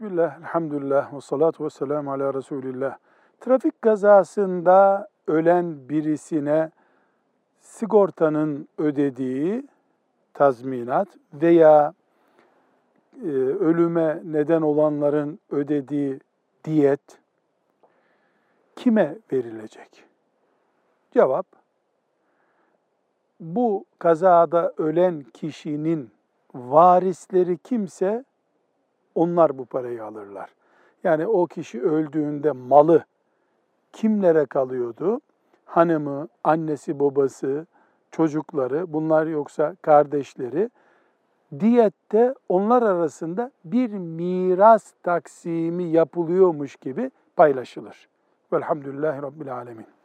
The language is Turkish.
Bismillah, elhamdülillah, ve salatu ve selamu ala Resulillah. Trafik kazasında ölen birisine sigortanın ödediği tazminat veya e, ölüme neden olanların ödediği diyet kime verilecek? Cevap, bu kazada ölen kişinin varisleri kimse onlar bu parayı alırlar. Yani o kişi öldüğünde malı kimlere kalıyordu? Hanımı, annesi, babası, çocukları, bunlar yoksa kardeşleri. Diyette onlar arasında bir miras taksimi yapılıyormuş gibi paylaşılır. Velhamdülillahi Rabbil Alemin.